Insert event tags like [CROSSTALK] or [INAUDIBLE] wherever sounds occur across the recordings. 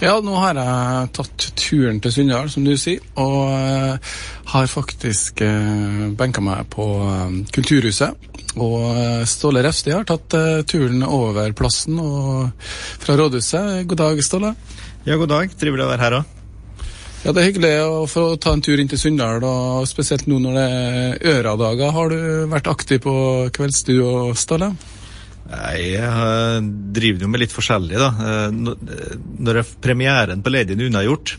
Ja, nå har jeg tatt turen til Sunndal, som du sier, og uh, har faktisk uh, benka meg på uh, Kulturhuset. Og Ståle Refsti har tatt turen over plassen og fra rådhuset. God dag, Ståle. Ja, god dag. Trivelig å være her òg. Ja, Det er hyggelig å få ta en tur inn til Sunndal, og spesielt nå når det er Øradager. Har du vært aktiv på kveldsstudio, Ståle? Jeg driver jo med litt forskjellig, da. Eh, når premieren på Lady er unnagjort,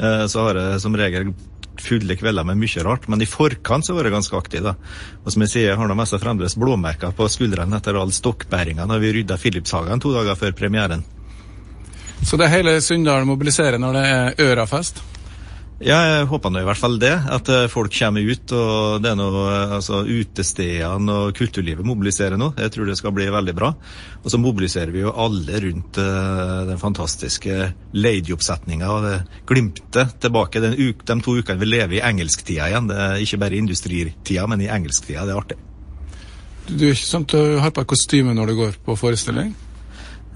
eh, så har jeg som regel fulle kvelder med mye rart, men i forkant så har jeg ganske aktiv. da. Og som jeg sier, jeg har nå mest fremdeles blåmerker på skuldrene etter all stokkbæringa når vi rydda Philipshagen to dager før premieren. Så det er hele Sunndal mobiliserer når det er Ørafest? Ja, jeg håper nå i hvert fall det. At eh, folk kommer ut. og det er noe, eh, altså Utestedene og kulturlivet mobiliserer nå. Jeg tror det skal bli veldig bra. Og så mobiliserer vi jo alle rundt uh, den fantastiske Lady-oppsetninga og det glimtet tilbake den uke, de to ukene vi lever i engelsktida igjen. Det er ikke bare i industritida, men i engelsktida. Det er artig. Du, er ikke sånn at du har på deg kostyme når du går på forestilling?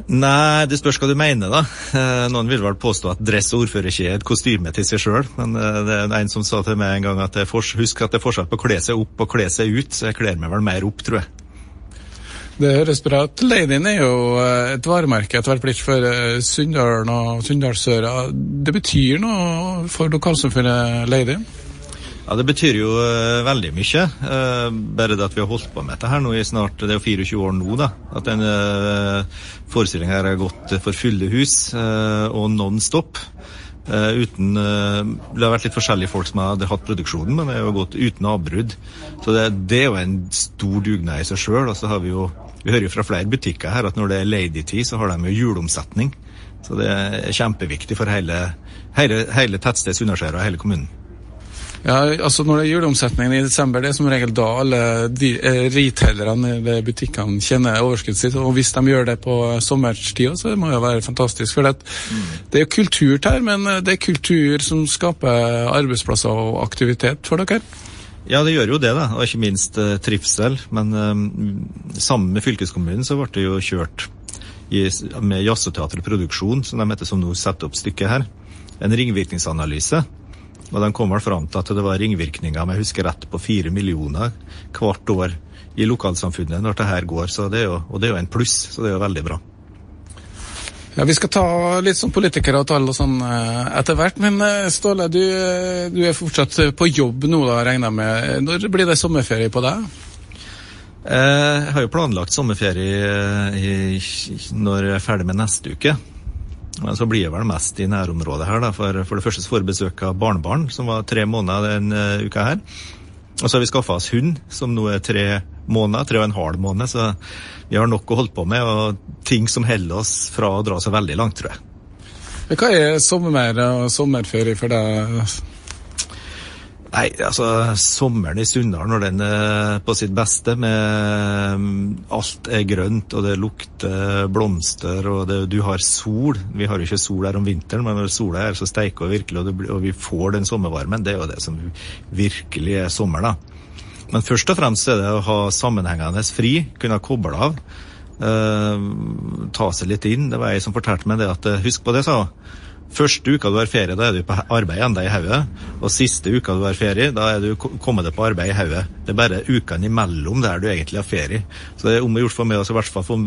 Nei, det spørs hva du mener, da. Eh, noen vil vel påstå at dress og ordfører ikke er et kostyme til seg sjøl, men eh, det er en som sa til meg en gang at husk at det er forskjell på å kle seg opp og kle seg ut, så jeg kler meg vel mer opp, tror jeg. Det høres bra ut. Ladyen er jo eh, et varemerke etter hvert blitt for Sunndalen og Sunndalsøra. Det betyr noe for lokalsamfunnet Lady? Ja, Det betyr jo uh, veldig mye. Uh, bare det at vi har holdt på med dette her nå i snart det er jo 24 år nå. da, At den uh, forestillinga har gått for fulle hus uh, og non stop. uten, det har vært litt forskjellige folk som har hatt produksjonen, men det har gått uten avbrudd. Så det, det, er jo en stor dugnad i seg sjøl. Vi, jo vi hører jo fra flere butikker her at når det er ladytid, så har de jo juleomsetning. Så det er kjempeviktig for hele, hele, hele tettstedet Sunnasjøra og hele kommunen. Ja, altså Når det er juleomsetningen i desember, det er som regel da alle de, eh, retailerne eller butikkene kjenner overskuddet sitt. Og hvis de gjør det på sommerstida, så må det jo være fantastisk. For det, det er jo kultur her, men eh, det er kultur som skaper arbeidsplasser og aktivitet for dere? Ja, det gjør jo det, da, og ikke minst uh, trivsel. Men um, sammen med fylkeskommunen så ble det jo kjørt i, med Jazzeteaterproduksjon, som de heter som nå setter opp stykket her, en ringvirkningsanalyse og de kom vel fram til at det var ringvirkninger om jeg husker rett, på fire millioner hvert år i lokalsamfunnet når det her går. Det jo, og det er jo en pluss, så det er jo veldig bra. Ja, Vi skal ta litt sånn politikere og tall og sånn eh, etter hvert. Men eh, Ståle, du, eh, du, er fortsatt på jobb nå, da, regner jeg med. Når blir det sommerferie på deg? Jeg har jo planlagt sommerferie når jeg er ferdig med neste uke. Så blir jeg vel mest i nærområdet her, da. For, for det første så får vi besøk av barnebarn, som var tre måneder denne uh, uka her. Og så har vi skaffa oss hund, som nå er tre måneder, tre og en halv måned. Så vi har nok å holde på med, og ting som holder oss fra å dra så veldig langt, tror jeg. Hva er sommer sommerferie for deg? Nei, altså sommeren i Sunndal når den er på sitt beste med mm, alt er grønt og det lukter blomster og det, du har sol. Vi har jo ikke sol her om vinteren, men når sola er så steiker og virkelig, og, det, og, vi får den sommervarmen, det er jo det som virkelig er sommer, da. Men først og fremst er det å ha sammenhengende fri, kunne koble av. Eh, ta seg litt inn. Det var ei som fortalte meg det at Husk på det, sa hun Første uka du har ferie, da er du på arbeid enda i hodet. Og siste uka du har ferie, da er du kommet deg på arbeid i hodet. Det er bare ukene imellom der du egentlig har ferie. Så det er om å gjøre for meg å i hvert fall få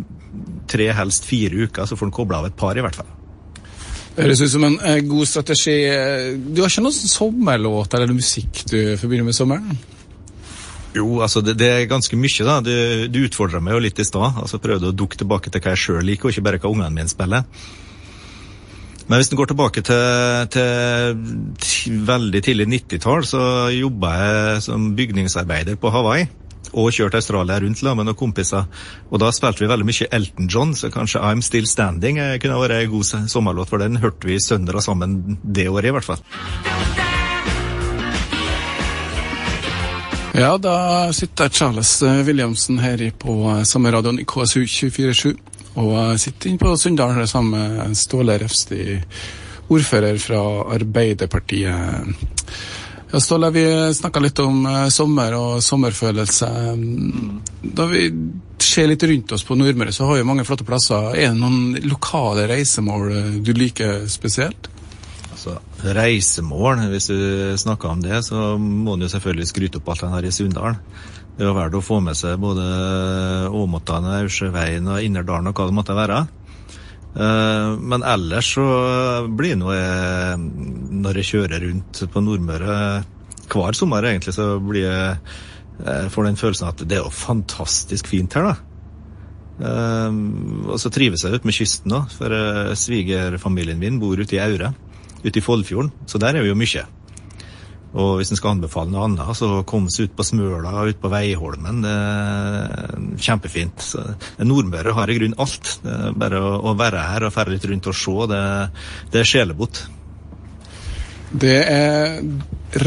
tre, helst fire uker, så får en kobla av et par, i hvert fall. Det høres ut som en eh, god strategi. Du har ikke noen sommerlåt eller musikk du forbinder med sommeren? Jo, altså det, det, er ganske mye, da. Du, du utfordra meg jo litt i stad. Altså prøvde å dukke tilbake til hva jeg sjøl liker, og ikke bare hva ungene mine spiller. Men hvis en går tilbake til, til veldig tidlig 90-tall, så jobba jeg som bygningsarbeider på Hawaii. Og kjørte Australia rundt med noen kompiser. Og da spilte vi veldig mye Elton John, så kanskje I'm Still Standing kunne vært en god sommerlåt, for den hørte vi søndere sammen det året, i hvert fall. Ja, da sitter Charles Williamsen her på sommerradioen i KSU 247 og jeg sitter inne på Sunndal sammen med Ståle Refsti, ordfører fra Arbeiderpartiet. Ja, Ståle, vi snakka litt om eh, sommer og sommerfølelse. Da vi ser litt rundt oss på Nordmøre, så har vi mange flotte plasser. Er det noen lokale reisemål du liker spesielt? Altså, reisemål, hvis du snakker om det, så må en jo selvfølgelig skryte opp alt en har i Sunndalen. Det jo verdt å få med seg både Åmottane, Aursjøveien og Innerdalen og hva det måtte være. Eh, men ellers så blir nå jeg, når jeg kjører rundt på Nordmøre hver sommer, egentlig, så blir jeg Eh, får den følelsen at det er jo fantastisk fint her, da. Um, og så trives jeg ute med kysten òg, for svigerfamilien min bor ute i Aure, ute i Foldfjorden. Så der er vi jo mye. Og hvis en skal anbefale noe annet, så kom seg ut på Smøla, ut på Veiholmen. Det er kjempefint. Så, Nordmøre har i grunnen alt. Det er bare å, være her og ferde litt rundt og se, det, det er sjelebot. Det er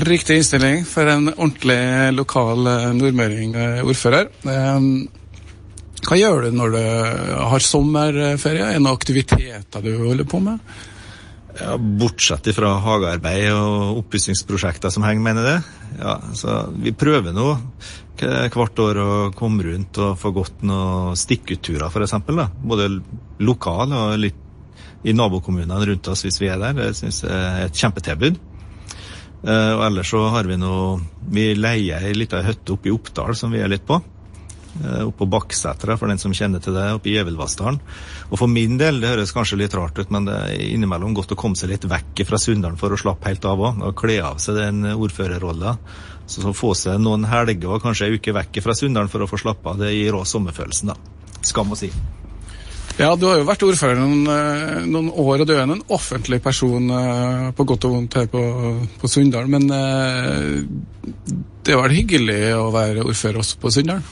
riktig innstilling for en ordentlig lokal nordmøringordfører. nordmøring-ordfører. Eh, hva gjør du når du har sommerferie? Er det noen aktiviteter du holder på med? Ja, bortsett fra hagearbeid og oppussingsprosjekter som henger, jeg det. Ja, så vi prøver nå hvert år å komme rundt og få gått noen stikkutturer, f.eks. Både lokal og litt i nabokommunene rundt oss hvis vi er der. Det syns jeg er et kjempetilbud. Uh, og ellers så har vi noe Vi leier ei lita hytte oppe i Oppdal som vi er litt på. Uh, oppe på Bakksetra, for den som kjenner til det, oppe i Gjevilvassdalen. Og for min del, det høres kanskje litt rart ut, men det er innimellom godt å komme seg litt vekk fra Sunndalen for å slappe helt av òg. Og kle av seg den ordførerrolla. Så, så få seg noen helger og kanskje ei uke vekk fra Sunndalen for å få slappe av. Det gir òg sommerfølelsen, da. Skam å si. Ja, du har jo vært ordfører noen, eh, noen år, og du er en offentlig person eh, på godt og vondt her på, på Sunndal. Men eh, det var hyggelig å være ordfører også på Sunndal?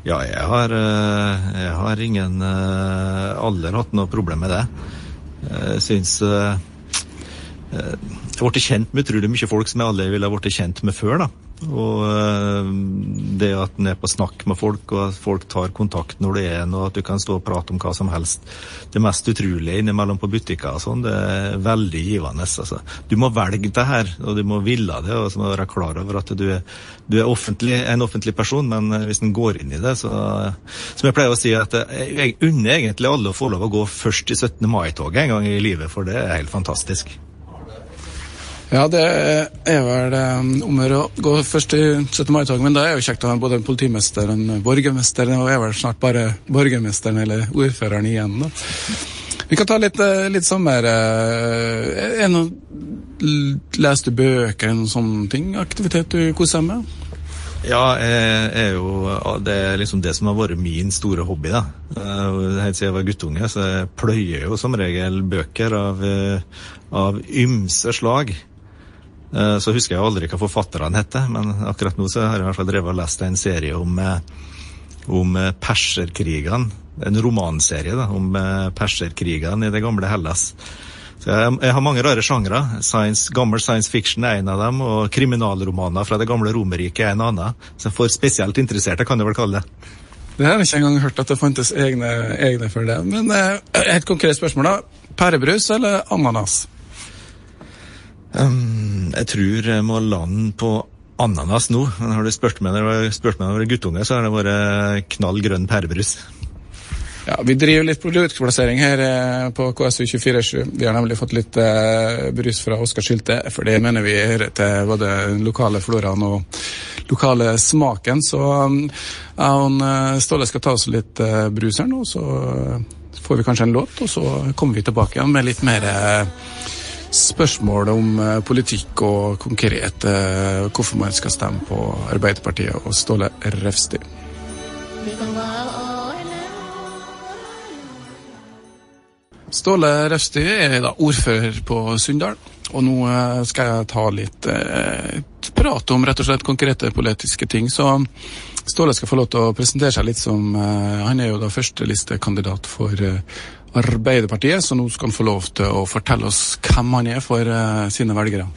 Ja, jeg har, jeg har ingen aldri hatt noe problem med det. Jeg syns Jeg ble kjent med utrolig mye folk som jeg aldri ville blitt kjent med før. da. Og eh, det at en er på snakk med folk, og at folk tar kontakt når det er noe, at du kan stå og prate om hva som helst. Det mest utrolige innimellom på butikker og sånn, det er veldig givende. Altså. Du må velge det her, og du må ville det, og så må du være klar over at du er, du er offentlig, en offentlig person, men eh, hvis en går inn i det, så Som jeg pleier å si, at eh, jeg unner egentlig alle å få lov å gå først i 17. mai-toget en gang i livet, for det er helt fantastisk. Ja, det er vel um, om å gå først i 17. mai-tog, men da er jo kjekt å ha både politimesteren, borgermesteren og er vel snart bare borgermesteren eller ordføreren igjen. da. Vi kan ta litt, eh, litt sommer. Eh, er du bøker eller noen sånne ting? Aktivitet du koser deg med? Ja, jeg jo, det er liksom det som har vært min store hobby. da. Eh, helt siden jeg var guttunge, så jeg pløyer jo som regel bøker av, av ymse slag. Eh, så husker jeg aldri hva forfatterne heter, men akkurat nå så har jeg i hvert fall drevet og lest en serie om, eh, om eh, perserkrigene. En romanserie da, om perserkrigene i det gamle Hellas. Så jeg, jeg har mange rare sjangre. Science, gammel science fiction er en av dem, og kriminalromaner fra det gamle Romerriket er en annen. Så for spesielt interesserte, kan du vel kalle det. Det har jeg ikke engang hørt at det fantes egne, egne for det. Men et konkret spørsmål, da. Pærebrus eller ananas? Um, jeg tror jeg må lande på ananas nå. Men har du spurt meg når jeg vært guttunge, så har det vært knall grønn pærebrus. Ja, Vi driver litt produktplassering her eh, på KSU247. Vi har nemlig fått litt eh, brus fra Oskar Sylte, for det mener vi hører til både den lokale floraen og lokale smaken. Så um, ja, eh, Ståle skal ta oss litt eh, brus her nå, så får vi kanskje en låt, og så kommer vi tilbake igjen med litt mer eh, spørsmål om eh, politikk og konkret eh, hvorfor man skal stemme på Arbeiderpartiet og Ståle Refsti. Ståle Refsti er da ordfører på Sunndal, og nå eh, skal jeg ta litt prat om rett og slett konkrete politiske ting. Så Ståle skal få lov til å presentere seg litt som Han er jo da førstelistekandidat for Arbeiderpartiet, så nå skal han få lov til å fortelle oss hvem han er for uh, sine velgere.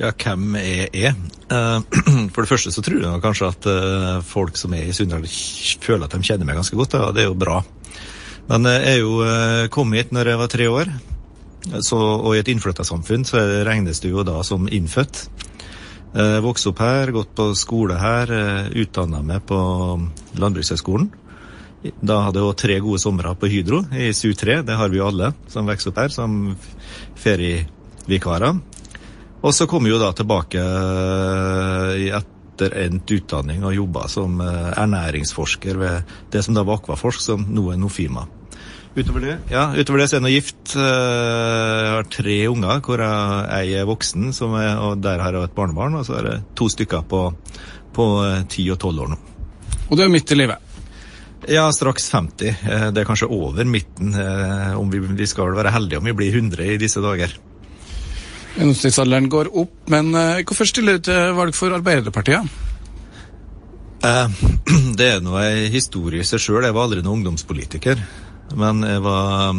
Ja, hvem er jeg? Uh, [CLEARS THROAT] for det første så tror jeg kanskje at uh, folk som er i Sunndal føler at de kjenner meg ganske godt, og det er jo bra. Men jeg er jo kom hit når jeg var tre år, så, og i et innflyttersamfunn så regnes du jo da som innfødt. Jeg vokste opp her, gått på skole her, utdanna meg på Landbrukshøgskolen. Da hadde jeg tre gode somre på Hydro i SU3. Det har vi jo alle som vokser opp her, som ferievikarer. Og så kom jeg jo da tilbake etter endt utdanning og jobba som ernæringsforsker ved det som da var Akvaforsk, som nå er Nofima. Utover det ja, utover det så er jeg gift. Jeg har tre unger, hvor jeg er voksen, er, og der har jeg et barnebarn. Og så er det to stykker på, på 10 og 12 år nå. Og du er midt i livet? Ja, straks 50. Det er kanskje over midten. Om vi, vi skal være heldige om vi blir 100 i disse dager. Gjennomsnittsalderen går opp, men hvorfor stiller du til valg for Arbeiderpartiet? [CLEARS THROAT] Det er noe historie i seg sjøl. Jeg var aldri noen ungdomspolitiker. Men jeg var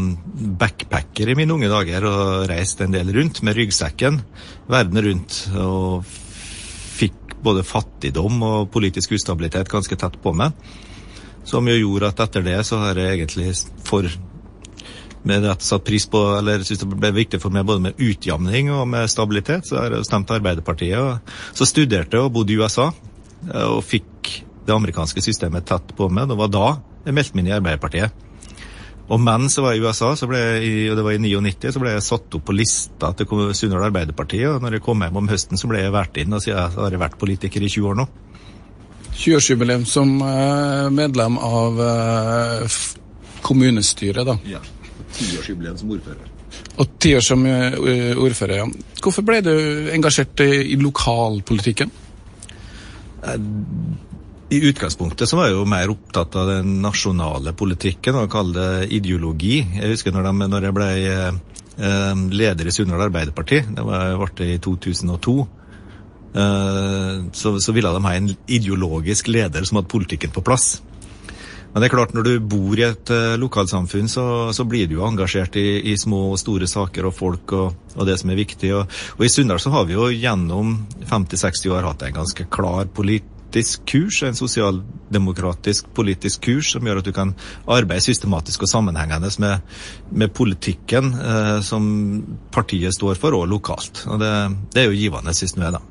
backpacker i mine unge dager og reiste en del rundt med ryggsekken verden rundt. Og fikk både fattigdom og politisk ustabilitet ganske tett på meg. Som jo gjorde at etter det så har jeg egentlig for med rett satt pris på, eller synes det ble viktig for meg både med utjamning og med stabilitet, så har jeg stemt Arbeiderpartiet. Så studerte jeg og bodde i USA, og fikk det amerikanske systemet tett på meg. Det var da jeg meldte meg inn i Arbeiderpartiet. Og mens jeg var i USA, jeg, og det var i 99, så ble jeg satt opp på lista til Sunndal Arbeiderpartiet. Og når jeg kom hjem om høsten, så ble jeg valgt inn, og siden har jeg vært politiker i 20 år nå. 20-årsjubileum som medlem av kommunestyret, da. Ja. Tiårsjubileum som ordfører. Og ti år som ordfører, ja. Hvorfor ble du engasjert i lokalpolitikken? I utgangspunktet så var jeg jo mer opptatt av den nasjonale politikken og kalle det ideologi. Jeg husker når, de, når jeg ble eh, leder i Sunndal Arbeiderparti, det var, ble det i 2002, eh, så, så, ville de ha en ideologisk leder som hadde politikken på plass. Men det er klart, når du bor i et uh, lokalsamfunn, så, så, blir du jo engasjert i, i, små og store saker og folk og, og det som er viktig. Og, og i Sunndal så har vi jo gjennom 50-60 år hatt en ganske klar politisk kurs, en sosialdemokratisk politisk kurs som gjør at du kan arbeide systematisk og sammenhengende med, med politikken uh, som partiet står for, og lokalt. Og det, det er jo givende, syns jeg, da.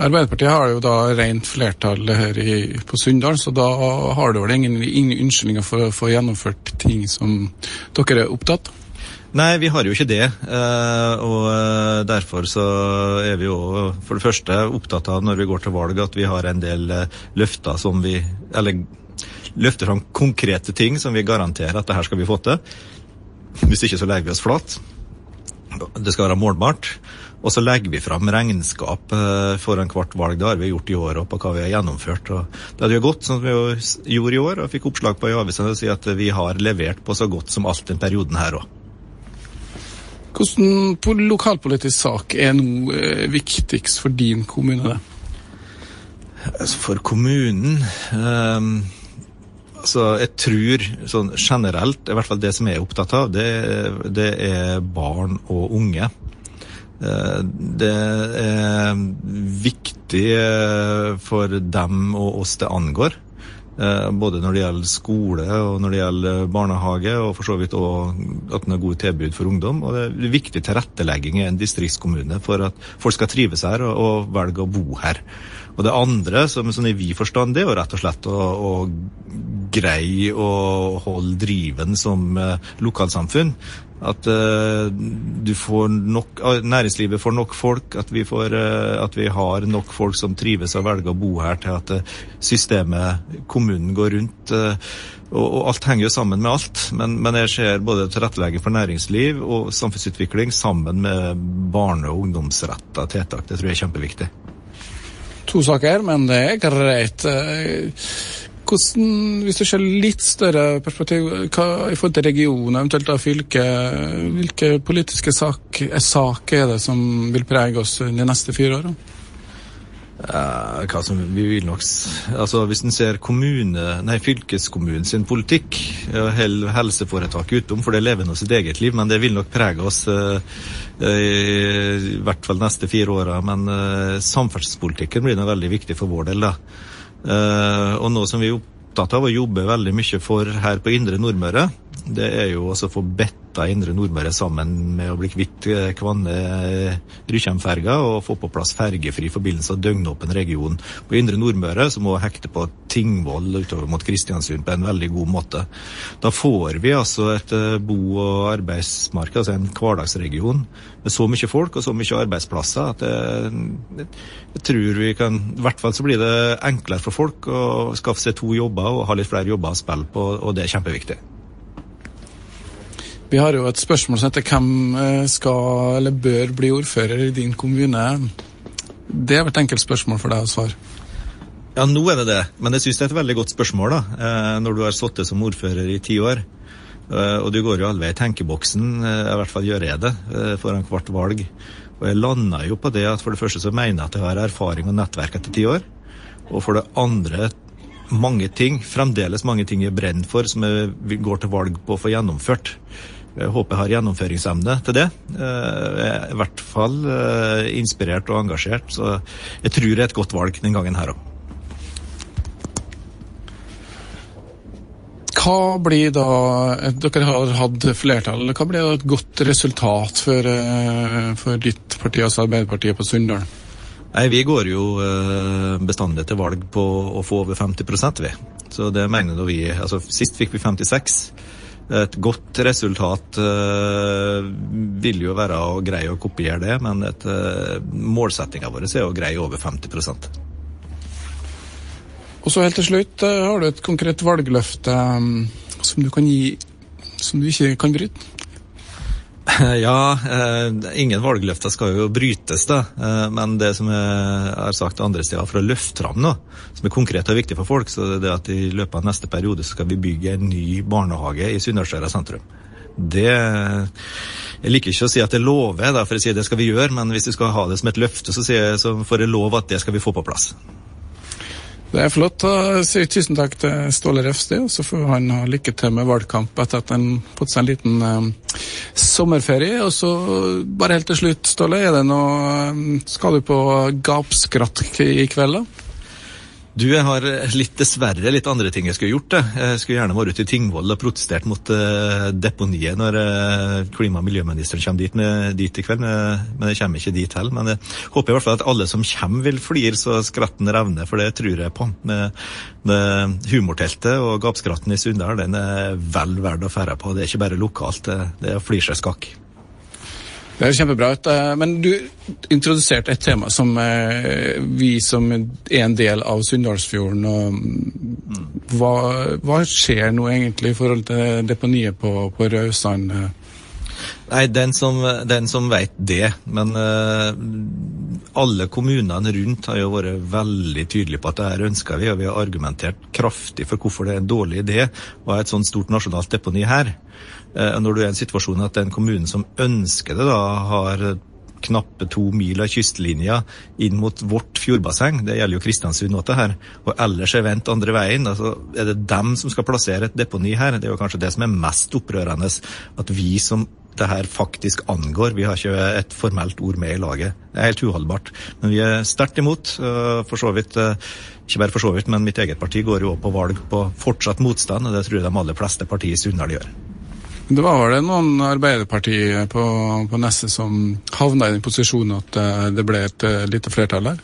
Arbeiderpartiet har jo da rent flertall her i, på Sunndal, så da har du vel ingen, ingen unnskyldninger for å få gjennomført ting som dere er opptatt? Nei, vi har jo ikke det. Og derfor så er vi jo for det første opptatt av når vi går til valg at vi har en del løfter som vi Eller løfter fram konkrete ting som vi garanterer at det her skal vi få til. Hvis ikke så legger vi oss flat. Det skal være målbart. Og så legger vi fram regnskap foran hvert valg. Det har vi gjort i år og på hva vi har gjennomført. Og det hadde jo gått som vi gjorde i år, og fikk oppslag på i avisen og si at vi har levert på så godt som alt den perioden her òg. på lokalpolitisk sak er nå eh, viktigst for din kommune? For kommunen eh, Altså, jeg tror sånn generelt, i hvert fall det som jeg er opptatt av, det, det er barn og unge. Det er viktig for dem og oss det angår. Både når det gjelder skole og når det gjelder barnehage, og for så vidt òg at det er gode tilbud for ungdom. Og det er viktig tilrettelegging i en distriktskommune for at folk skal trives her og, og velge å bo her. Og det andre, som sånn i vid forstand, det er jo rett og slett å, å greie å holde driven som uh, lokalsamfunn. At uh, du får nok, uh, næringslivet får nok folk, at vi, får, at vi, har nok folk som trives og velger å bo her, til at systemet, kommunen, går rundt. Og, og, alt henger jo sammen med alt. Men, men jeg ser både tilrettelegging for næringsliv og samfunnsutvikling sammen med barne- og ungdomsretta tiltak. Det tror jeg er kjempeviktig. To saker, men det er greit. Hvordan, hvis du ser litt større perspektiv hva, i forhold til regionen, eventuelt da fylket, hvilke politiske sak, saker er det som vil prege oss de neste fire årene? Uh, hva som vi vil nok altså Hvis en ser kommune, nei, fylkeskommunen sin politikk, holder helseforetaket utom, for det lever nå sitt eget liv, men det vil nok prege oss uh, i hvert fall neste fire åra. Men uh, samferdselspolitikken blir nå veldig viktig for vår del. da. Og noe som vi er opptatt av å jobbe veldig mye for her på Indre Nordmøre, det er jo å få betta Indre Nordmøre sammen med å bli kvitt Kvanne-Rykkjem-ferga og få på plass fergefri forbindelse og døgnåpen region. På Indre Nordmøre så må hekte på Tingvoll utover mot Kristiansund på en veldig god måte. Da får vi altså et eh, bo- og arbeidsmarked, altså en hverdagsregion med så mye folk og så mye arbeidsplasser at jeg, jeg tror vi kan I hvert fall så blir det enklere for folk å skaffe seg to jobber og ha litt flere jobber å spille på, og det er kjempeviktig. Vi har jo et spørsmål som heter hvem eh, skal eller bør bli ordfører i din kommune. Det er vel et enkelt spørsmål for deg å svare. Ja, nå er det det, men jeg syns det er et veldig godt spørsmål, da, eh, når du har sittet som ordfører i ti år. Eh, og du går jo alle vei i tenkeboksen, i hvert fall gjør jeg det, foran hvert valg. Og jeg landa jo på det at for det første så mener jeg at jeg har erfaring og nettverk etter ti år. Og for det andre mange ting, fremdeles mange ting jeg brenner for, som jeg går til valg på å få gjennomført. Jeg håper jeg har gjennomføringsevne til det. Jeg er i hvert fall inspirert og engasjert, så jeg tror det er et godt valg den gangen her òg. Hva blir da Dere har hatt flertall. Hva blir da et godt resultat for, for ditt parti, altså Arbeiderpartiet på Sunndal? Nei, Vi går jo bestandig til valg på å få over 50% vi. Så det mener vi altså Sist fikk vi 56. Et godt resultat uh, vil jo være å greie å kopiere det, men et, uh, målsettinga vår er å greie over 50% Og så helt til slutt, uh, har du et konkret valgløfte som du gi som du ikke kan bryte? [LAUGHS] Ja, eh, ingen valgløfter skal jo brytes, da. Eh, men det som jeg har sagt andre steder, for å løfte fram noe som er konkret og viktig for folk, så det er det at i løpet av neste periode skal vi bygge en ny barnehage i Sunndalsøra sentrum. Det Jeg liker ikke å si at jeg lover, da, for jeg sier det skal vi gjøre, men hvis du skal ha det som et løfte, så, sier jeg, så får jeg lov at det skal vi få på plass. Det er flott. Da sier tusen takk til Ståle Refsti, og så får han ha lykke til med valgkamp etter at han fått seg en liten eh, sommerferie. Og så bare helt til slutt, Ståle, er det noe Skal du på gapskratt i kveld, da? Du, jeg har litt dessverre litt andre ting jeg skulle gjort. Jeg skulle gjerne vært ute i Tingvoll og protestert mot uh, deponiet når uh, klima- og miljøministeren kommer dit, med, dit i kveld, men jeg kommer ikke dit heller. Men jeg håper i hvert fall at alle som kommer vil flire så skratten revner, for det tror jeg på. Med, med humorteltet og gapskratten i Sunndal, den er vel verd å ferde på. Det er ikke bare lokalt, det, er å flire seg skakk. Det er kjempebra. Men du introduserte et tema som vi som er en del av Sunndalsfjorden. Hva, hva, skjer nå egentlig i forhold til deponiet på, på Raudsand? Nei, den som, den som vet det. Men uh, alle kommunene rundt har jo vært veldig tydelige på at det her ønsker vi, og vi har argumentert kraftig for hvorfor det er en dårlig idé å ha et sånt stort nasjonalt deponi her. Uh, når du er i en situasjon at den kommunen som ønsker det, da har knappe to mil av kystlinja inn mot vårt fjordbasseng. Det gjelder jo Kristiansund òg, her. Og ellers er vendt andre veien. altså Er det dem som skal plassere et deponi her? Det er jo kanskje det som er mest opprørende. At vi som det her faktisk angår. Vi har ikke et formelt ord med i laget. Det er helt uholdbart. Men vi er sterkt imot. For så vidt, ikke bare for så vidt, men mitt eget parti går jo opp på valg på fortsatt motstand, og det tror jeg de aller fleste partier i Sunndal gjør. Det var vel noen Arbeiderpartiet på, på Nesset som havna i den posisjonen at det ble et lite flertall der?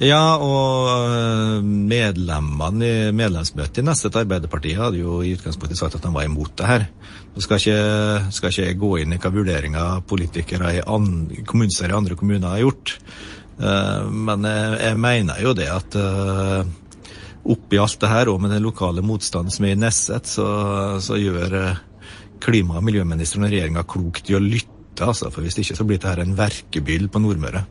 Ja, og medlemmene i medlemsmøtet i Nesset Arbeiderpartiet hadde jo i utgangspunktet sagt at de var imot det her. Nå skal ikke, skal ikke gå inn i hva vurderinger politikere i andre, kommunestyrer i andre kommuner har gjort, men jeg, mener jo det at oppi alt det her, og med den lokale motstanden som er i Nesset, så, så gjør klima- og miljøministeren og regjeringa klokt i å lytte. Altså, for Hvis ikke så blir dette en verkebyll på Nordmøre.